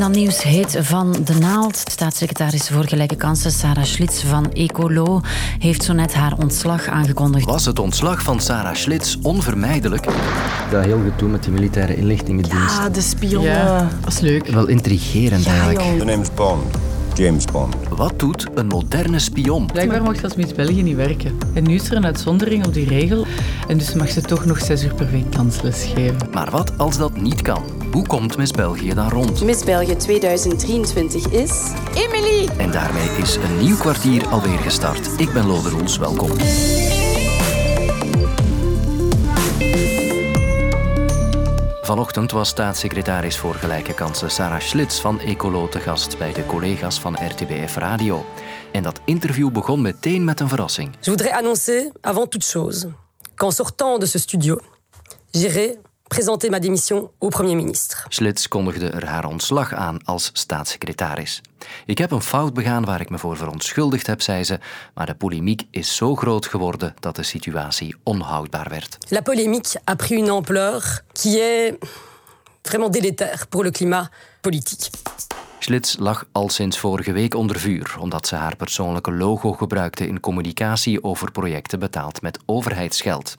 dan nieuws heet van de naald. Staatssecretaris voor gelijke kansen Sarah Schlitz van Ecolo heeft zo net haar ontslag aangekondigd. Was het ontslag van Sarah Schlitz onvermijdelijk? Dat heel gedoe met die militaire inlichtingendienst. Ah, de spionnen. Ja, dat is leuk. Wel intrigerend eigenlijk. The name's Bond. James Bond. Wat doet een moderne spion? Blijkbaar mocht als Miss België niet werken. En nu is er een uitzondering op die regel. En dus mag ze toch nog zes uur per week dansles geven. Maar wat als dat niet kan? Hoe komt Miss België dan rond? Miss België 2023 is... Emily! En daarmee is een nieuw kwartier alweer gestart. Ik ben Lode Roels, welkom. Vanochtend was staatssecretaris voor gelijke kansen Sarah Schlitz van Ecolo te gast bij de collega's van RTBF Radio. En dat interview begon meteen met een verrassing. Je voudrais annoncer, avant toute chose, qu'en sortant de ce studio, j'irai présenter ma démission au Premier ministre. Schlitz kondigde er haar ontslag aan als staatssecretaris. Ik heb een fout begaan waar ik me voor verontschuldigd heb, zei ze, maar de polemiek is zo groot geworden dat de situatie onhoudbaar werd. La polémique a pris une ampleur qui est vraiment délétère pour le climat politique. Schlitz lag al sinds vorige week onder vuur omdat ze haar persoonlijke logo gebruikte in communicatie over projecten betaald met overheidsgeld.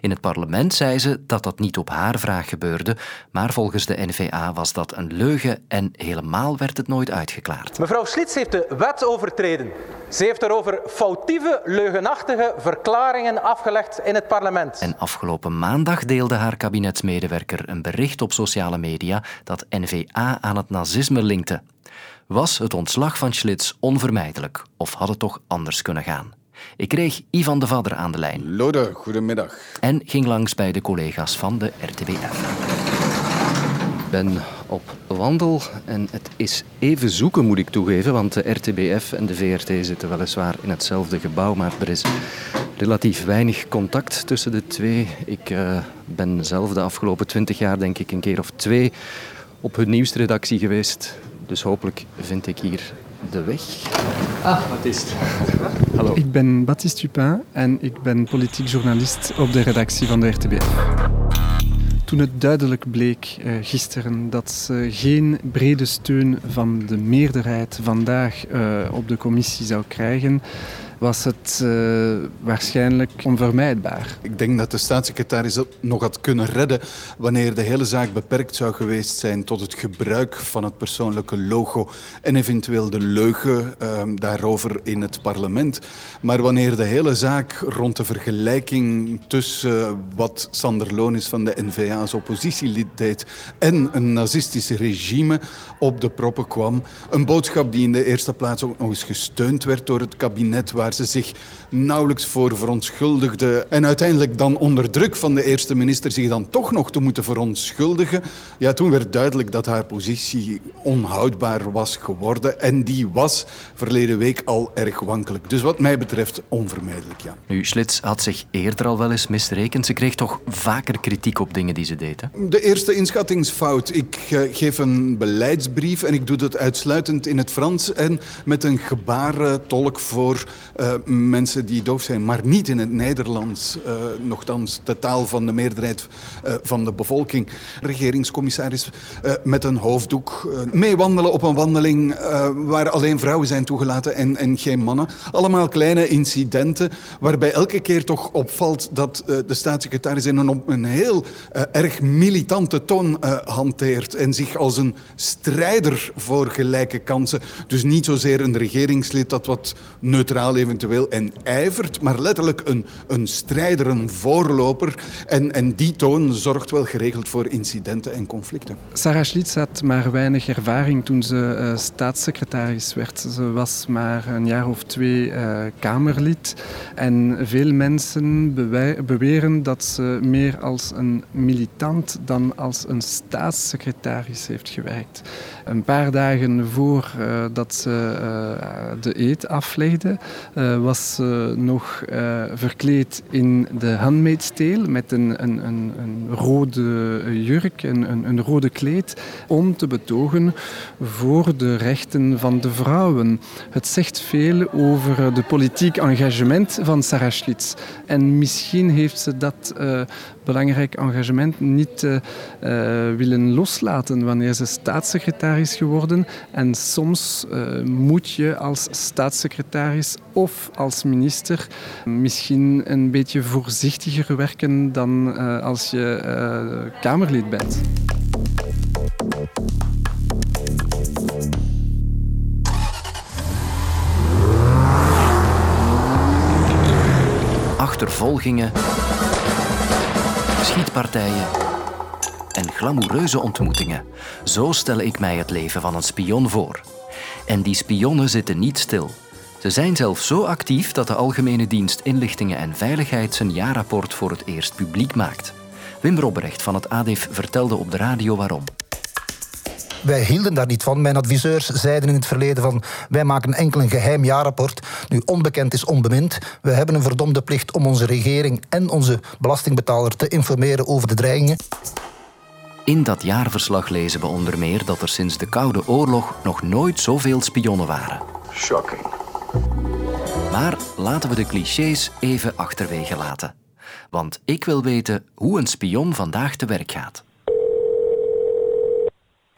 In het parlement zei ze dat dat niet op haar vraag gebeurde, maar volgens de NVA was dat een leugen en helemaal werd het nooit uitgeklaard. Mevrouw Schlitz heeft de wet overtreden. Ze heeft daarover foutieve, leugenachtige verklaringen afgelegd in het parlement. En afgelopen maandag deelde haar kabinetsmedewerker een bericht op sociale media dat NVA aan het nazisme linkte. Was het ontslag van Schlitz onvermijdelijk of had het toch anders kunnen gaan? Ik kreeg Ivan de Vadder aan de lijn. Lode, goedemiddag. En ging langs bij de collega's van de RTBF. Ik ben op wandel en het is even zoeken, moet ik toegeven, want de RTBF en de VRT zitten weliswaar in hetzelfde gebouw, maar er is relatief weinig contact tussen de twee. Ik uh, ben zelf de afgelopen twintig jaar, denk ik, een keer of twee op hun nieuwsredactie geweest. Dus hopelijk vind ik hier de weg. Ah, wat is het? Hallo. Ik ben Baptiste Dupin en ik ben politiek journalist op de redactie van de RTBF. Toen het duidelijk bleek uh, gisteren dat ze geen brede steun van de meerderheid vandaag uh, op de commissie zou krijgen, was het uh, waarschijnlijk onvermijdbaar. Ik denk dat de staatssecretaris dat nog had kunnen redden wanneer de hele zaak beperkt zou geweest zijn tot het gebruik van het persoonlijke logo en eventueel de leugen uh, daarover in het parlement. Maar wanneer de hele zaak rond de vergelijking tussen uh, wat Sander Loon is van de NVA als oppositielid deed en een nazistische regime op de proppen kwam, een boodschap die in de eerste plaats ook nog eens gesteund werd door het kabinet waar ze zich nauwelijks voor verontschuldigde en uiteindelijk dan onder druk van de eerste minister zich dan toch nog te moeten verontschuldigen. Ja, toen werd duidelijk dat haar positie onhoudbaar was geworden en die was verleden week al erg wankelijk. Dus wat mij betreft onvermijdelijk, ja. Nu, Schlitz had zich eerder al wel eens misrekend. Ze kreeg toch vaker kritiek op dingen die ze deed, hè? De eerste inschattingsfout. Ik uh, geef een beleidsbrief en ik doe dat uitsluitend in het Frans en met een gebarentolk voor uh, mensen die doof zijn, maar niet in het Nederlands. Uh, nochtans de taal van de meerderheid uh, van de bevolking. Regeringscommissaris met een hoofddoek. meewandelen op een wandeling waar alleen vrouwen zijn toegelaten en, en geen mannen. Allemaal kleine incidenten waarbij elke keer toch opvalt dat de staatssecretaris in een, een heel erg militante toon hanteert en zich als een strijder voor gelijke kansen. Dus niet zozeer een regeringslid dat wat neutraal eventueel en ijvert, maar letterlijk een, een strijder, een voorloper. En, en die toon zorgt wel geregeld voor incidenten en conflicten. Sarah Schlitz had maar weinig ervaring toen ze uh, staatssecretaris werd. Ze was maar een jaar of twee uh, Kamerlid. En veel mensen beweren dat ze meer als een militant dan als een staatssecretaris heeft gewerkt. Een paar dagen voordat uh, dat ze de eet aflegde, uh, was ze nog uh, verkleed in de Handmaid's Tale met een, een, een, een rode jurk, een, een, rode kleed, om te betogen voor de rechten van de vrouwen. Het zegt veel over de politiek engagement van Sarah Schlitz. En misschien heeft ze dat belangrijk engagement niet uh, willen loslaten wanneer ze staatssecretaris geworden. En soms uh, moet je als staatssecretaris of als minister misschien een beetje voorzichtiger werken dan als je Kamerlid bent. achtervolgingen, schietpartijen en glamoureuze ontmoetingen. Zo stel ik mij het leven van een spion voor. En die spionnen zitten niet stil. Ze zijn zelfs zo actief dat de Algemene Dienst Inlichtingen en Veiligheid zijn jaarrapport voor het eerst publiek maakt. Wim Robrecht van het ADIF vertelde op de radio waarom. Wij hielden daar niet van. Mijn adviseurs zeiden in het verleden van wij maken enkel een geheim jaarrapport. Nu onbekend is onbemind. We hebben een verdomde plicht om onze regering en onze belastingbetaler te informeren over de dreigingen. In dat jaarverslag lezen we onder meer dat er sinds de Koude Oorlog nog nooit zoveel spionnen waren. Shocking. Maar laten we de clichés even achterwege laten. Want ik wil weten hoe een spion vandaag te werk gaat.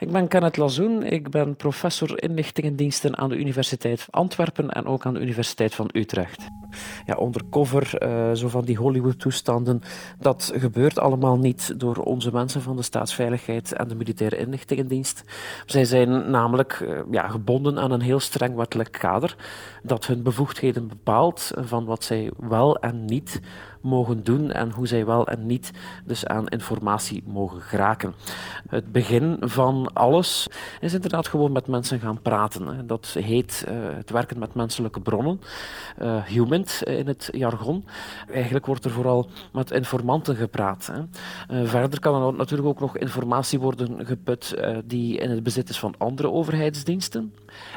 Ik ben Kenneth Lazoen, ik ben professor inlichtingendiensten aan de Universiteit Antwerpen en ook aan de Universiteit van Utrecht. Ja, undercover, uh, zo van die Hollywood-toestanden, dat gebeurt allemaal niet door onze mensen van de staatsveiligheid en de militaire inlichtingendienst. Zij zijn namelijk uh, ja, gebonden aan een heel streng wettelijk kader dat hun bevoegdheden bepaalt van wat zij wel en niet mogen doen en hoe zij wel en niet dus aan informatie mogen geraken. Het begin van alles is inderdaad gewoon met mensen gaan praten. Dat heet uh, het werken met menselijke bronnen, uh, in het jargon. Eigenlijk wordt er vooral met informanten gepraat. Hè. Uh, verder kan er natuurlijk ook nog informatie worden geput die in het bezit is van andere overheidsdiensten.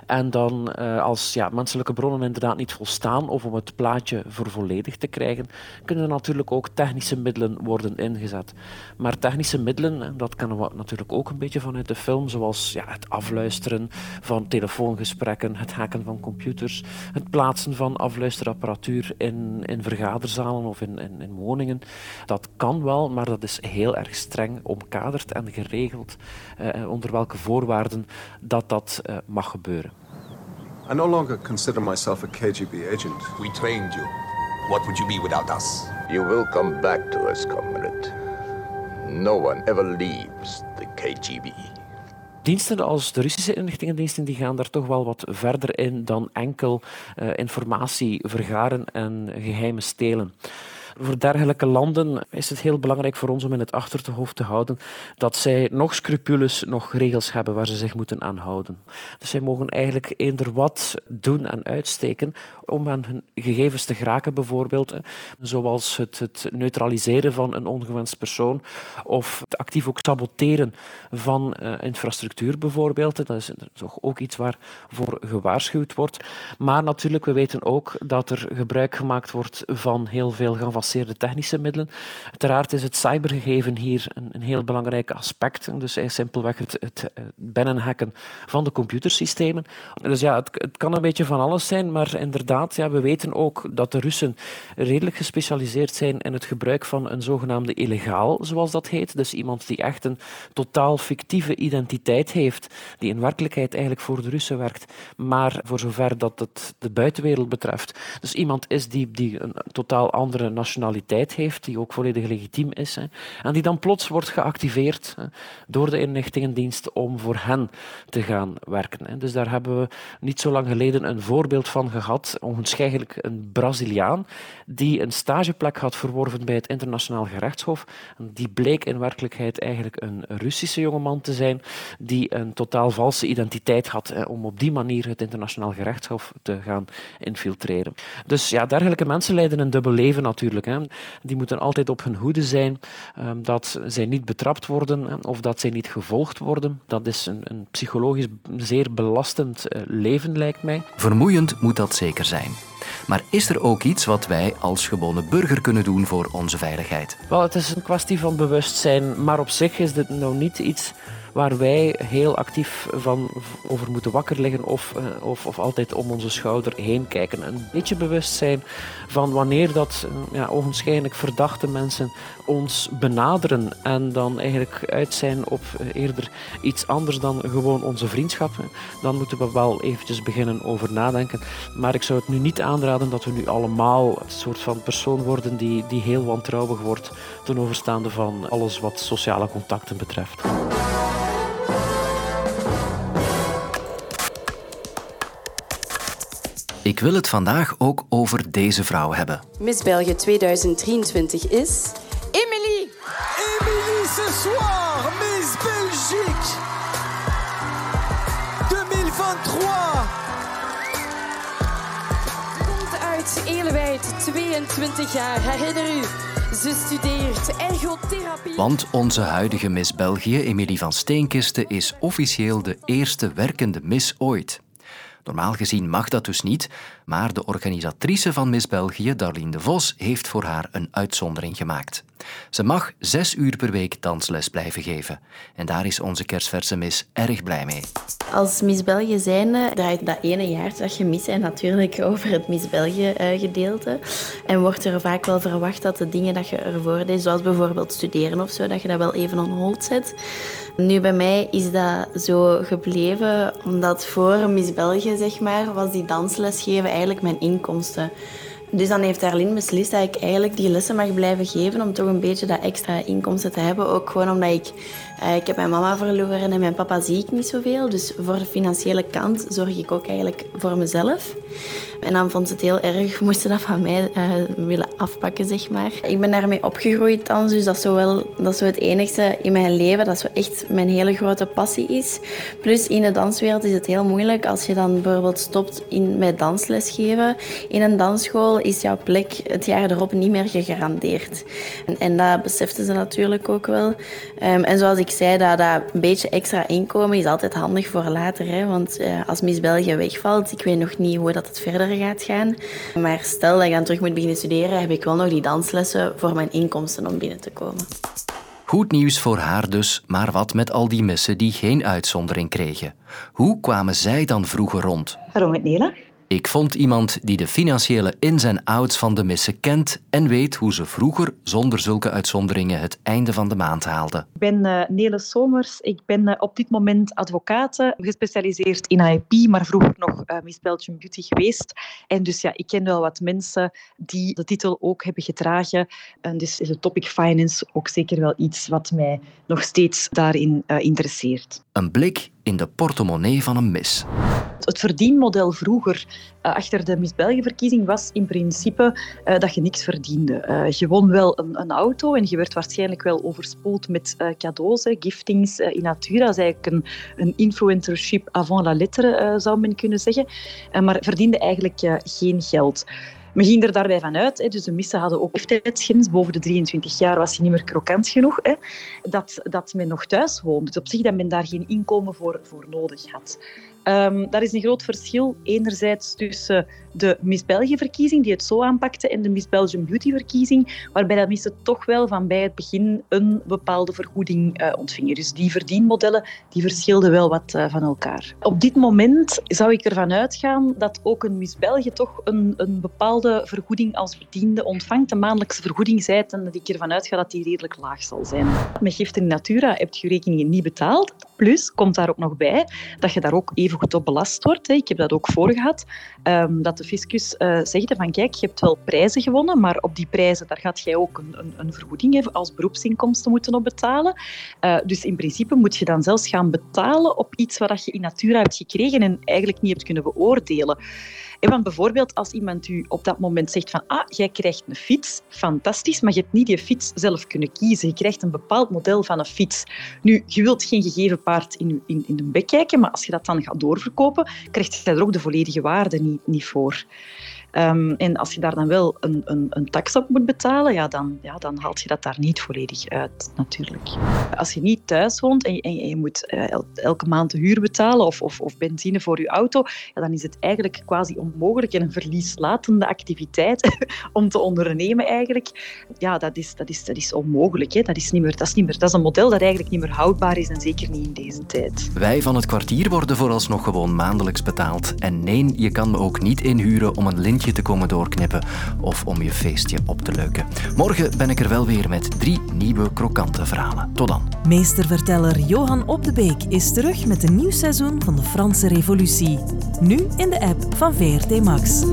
En dan als ja, menselijke bronnen inderdaad niet volstaan of om het plaatje voor volledig te krijgen, kunnen natuurlijk ook technische middelen worden ingezet. Maar technische middelen, dat kennen we natuurlijk ook een beetje vanuit de film, zoals ja, het afluisteren van telefoongesprekken, het hacken van computers, het plaatsen van afluisterapparatuur in, in vergaderzalen of in, in, in woningen. Dat kan wel, maar dat is heel erg streng omkaderd en geregeld eh, onder welke voorwaarden dat dat uh, mag gebeuren. I no longer consider myself a KGB agent. We trained you. What would you be without us? You will come back to us, comrade. No one ever leaves the KGB. Diensten als de Russische inlichtingendiensten die gaan daar toch wel wat verder in dan enkel uh, informatie vergaren en geheimen stelen. Voor dergelijke landen is het heel belangrijk voor ons om in het achterhoofd te houden dat zij nog scrupules, nog regels hebben waar ze zich moeten aan houden. Dus zij mogen eigenlijk eender wat doen en uitsteken om aan hun gegevens te geraken, bijvoorbeeld, zoals het, het neutraliseren van een ongewenst persoon of het actief ook saboteren van uh, infrastructuur, bijvoorbeeld. Dat is toch ook iets waarvoor gewaarschuwd wordt. Maar natuurlijk, we weten ook dat er gebruik gemaakt wordt van heel veel geavanceerde technische middelen. Uiteraard is het cybergegeven hier een, een heel belangrijk aspect. Dus simpelweg het, het, binnenhacken van de computersystemen. Dus ja, het, het, kan een beetje van alles zijn, maar inderdaad, ja, we weten ook dat de Russen redelijk gespecialiseerd zijn in het gebruik van een zogenaamde illegaal, zoals dat heet. Dus iemand die echt een totaal fictieve identiteit heeft, die in werkelijkheid eigenlijk voor de Russen werkt, maar voor zover dat het de buitenwereld betreft. Dus iemand is die, die een totaal andere nationaliteit heeft, die ook volledig legitiem is, hè, en die dan plots wordt geactiveerd hè, door de inlichtingendienst om voor hen te gaan werken. Hè. Dus daar hebben we niet zo lang geleden een voorbeeld van gehad, onwaarschijnlijk een Braziliaan, die een stageplek had verworven bij het internationaal gerechtshof. Die bleek in werkelijkheid eigenlijk een Russische jongeman te zijn, die een totaal valse identiteit had hè, om op die manier het internationaal gerechtshof te gaan infiltreren. Dus ja, dergelijke mensen leiden een dubbel leven natuurlijk. Die moeten altijd op hun hoede zijn um, dat zij niet betrapt worden of dat zij niet gevolgd worden. Dat is een, een psychologisch zeer belastend uh, leven, lijkt mij. Vermoeiend moet dat zeker zijn. Maar is er ook iets wat wij als gewone burger kunnen doen voor onze veiligheid? Wel, het is een kwestie van bewustzijn, maar op zich is dit nou niet iets waar wij heel actief van over moeten wakker liggen of, uh, of, of altijd om onze schouder heen kijken. Een beetje bewust zijn van wanneer dat ja, ogenschijnlijk verdachte mensen ons benaderen en dan eigenlijk uit zijn op eerder iets anders dan gewoon onze vriendschap, dan moeten we wel eventjes beginnen over nadenken. Maar ik zou het nu niet aanraden dat we nu allemaal een soort van persoon worden die, die heel wantrouwig wordt ten overstaande van alles wat sociale contacten betreft. Ik wil het vandaag ook over deze vrouw hebben. Miss België 2023 is... Emily! Emily ce soir, Miss Belgique 2023! Komt uit Elewijd, 22 jaar. Herinner u, ze studeert ergotherapie. Want onze huidige Miss België, Emilie van Steenkisten, is officieel de eerste werkende Miss ooit. Normaal gezien mag dat dus niet, maar de organisatrice van Miss België, Darlene de Vos, heeft voor haar een uitzondering gemaakt. Ze mag zes uur per week dansles blijven geven. En daar is onze kerstverse Miss erg blij mee. Als Miss België zijnde draait dat ene jaar dat je mis bent natuurlijk over het Miss België eh, gedeelte. En wordt er vaak wel verwacht dat de dingen dat je ervoor deed, zoals bijvoorbeeld studeren of zo, dat je dat wel even on hold zet. Nu, bij mij is dat zo gebleven, omdat voor Miss België, zeg maar, was die dansles geven eigenlijk mijn inkomsten. Dus dan heeft Arlene beslist dat ik eigenlijk die lessen mag blijven geven om toch een beetje dat extra inkomsten te hebben. Ook gewoon omdat ik, uh, ik heb mijn mama verloren en mijn papa zie ik niet zoveel. Dus voor de financiële kant zorg ik ook eigenlijk voor mezelf. En dan vond ze het heel erg, moesten dat van mij uh, willen afpakken, zeg maar. Ik ben daarmee opgegroeid dan, dus dat is, wel, dat is zo het enigste in mijn leven dat zo echt mijn hele grote passie is. Plus in de danswereld is het heel moeilijk als je dan bijvoorbeeld stopt in, met dansles geven. In een dansschool is jouw plek het jaar erop niet meer gegarandeerd. En, en dat beseften ze natuurlijk ook wel. Um, en zoals ik zei, dat, dat een beetje extra inkomen is altijd handig voor later. Hè? Want uh, als Miss België wegvalt, ik weet nog niet hoe dat het verder gaat gaan. Maar stel dat ik dan terug moet beginnen studeren, heb ik wel nog die danslessen voor mijn inkomsten om binnen te komen. Goed nieuws voor haar dus, maar wat met al die missen die geen uitzondering kregen? Hoe kwamen zij dan vroeger rond? Hallo met Nela. Ik vond iemand die de financiële ins en outs van de missen kent en weet hoe ze vroeger zonder zulke uitzonderingen het einde van de maand haalden. Ik ben uh, Nele Somers. Ik ben uh, op dit moment advocaat, gespecialiseerd in IP, maar vroeger nog uh, Miss Belgium Beauty geweest. En dus ja, ik ken wel wat mensen die de titel ook hebben gedragen. En dus is het topic finance ook zeker wel iets wat mij nog steeds daarin interesseert. Een blik in de portemonnee van een mis. Het verdienmodel vroeger uh, achter de Miss België-verkiezing was in principe uh, dat je niks verdiende. Uh, je won wel een, auto en je werd waarschijnlijk wel overspoeld met cadeaus, giftings in natura. Dat is eigenlijk een, een influencership avant la lettre, zou men kunnen zeggen. maar verdiende eigenlijk geen geld. Men ging er daarbij vanuit, dus de missen hadden ook leeftijdsgrens. Boven de 23 jaar was hij niet meer krokant genoeg. Dat, dat men nog thuis woonde. Dus op zich dat men daar geen inkomen voor, voor nodig had. Um, daar is een groot verschil enerzijds tussen de Miss België-verkiezing, die het zo aanpakte, en de Miss Belgium Beauty-verkiezing, waarbij dat missen toch wel van bij het begin een bepaalde vergoeding uh, ontvingen. Dus die verdienmodellen die verschilden wel wat uh, van elkaar. Op dit moment zou ik ervan uitgaan dat ook een Miss België toch een, een bepaalde vergoeding als bediende ontvangt. De maandelijkse vergoeding en dat ik ervan uitga dat die redelijk laag zal zijn. Met giften in natura heb je rekeningen niet betaald. Plus komt daar ook nog bij dat je daar ook even goed op belast wordt. Ik heb dat ook voor gehad. Um, dat de fiscus uh, zegt van kijk, je hebt wel prijzen gewonnen, maar op die prijzen daar gaat jij ook een, een, vergoeding als beroepsinkomsten moeten op betalen. Uh, dus in principe moet je dan zelfs gaan betalen op iets wat je in natura hebt gekregen en eigenlijk niet hebt kunnen beoordelen. Want bijvoorbeeld als iemand u op dat moment zegt van ah, jij krijgt een fiets, fantastisch, maar je hebt niet die fiets zelf kunnen kiezen. Je krijgt een bepaald model van een fiets. Nu, je wilt geen gegeven paard in, in, in de bek kijken, maar als je dat dan gaat doorverkopen, krijg je er ook de volledige waarde niet, niet voor. Ehm, en als je daar dan wel een, een, een tax op moet betalen, ja, dan, ja, dan haalt je dat daar niet volledig uit, natuurlijk. Als je niet thuis woont en je, je moet uh, elke maand de huur betalen of, of, of benzine voor je auto, ja, dan is het eigenlijk quasi onmogelijk en een verlieslatende activiteit om te ondernemen eigenlijk. Ja, dat is, dat is, dat is onmogelijk. Hè. Dat, is niet meer, dat, is niet meer, dat is een model dat eigenlijk niet meer houdbaar is en zeker niet in deze tijd. Wij van het kwartier worden vooralsnog gewoon maandelijks betaald. En nee, je kan me ook niet inhuren om een lintje te komen doorknippen of om je feestje op te leuken. Morgen ben ik er wel weer met drie nieuwe krokante verhalen. Tot dan. Meesterverteller Johan Op de Beek is terug met een nieuw seizoen van de Franse Revolutie. Nu in de app van VRT Max.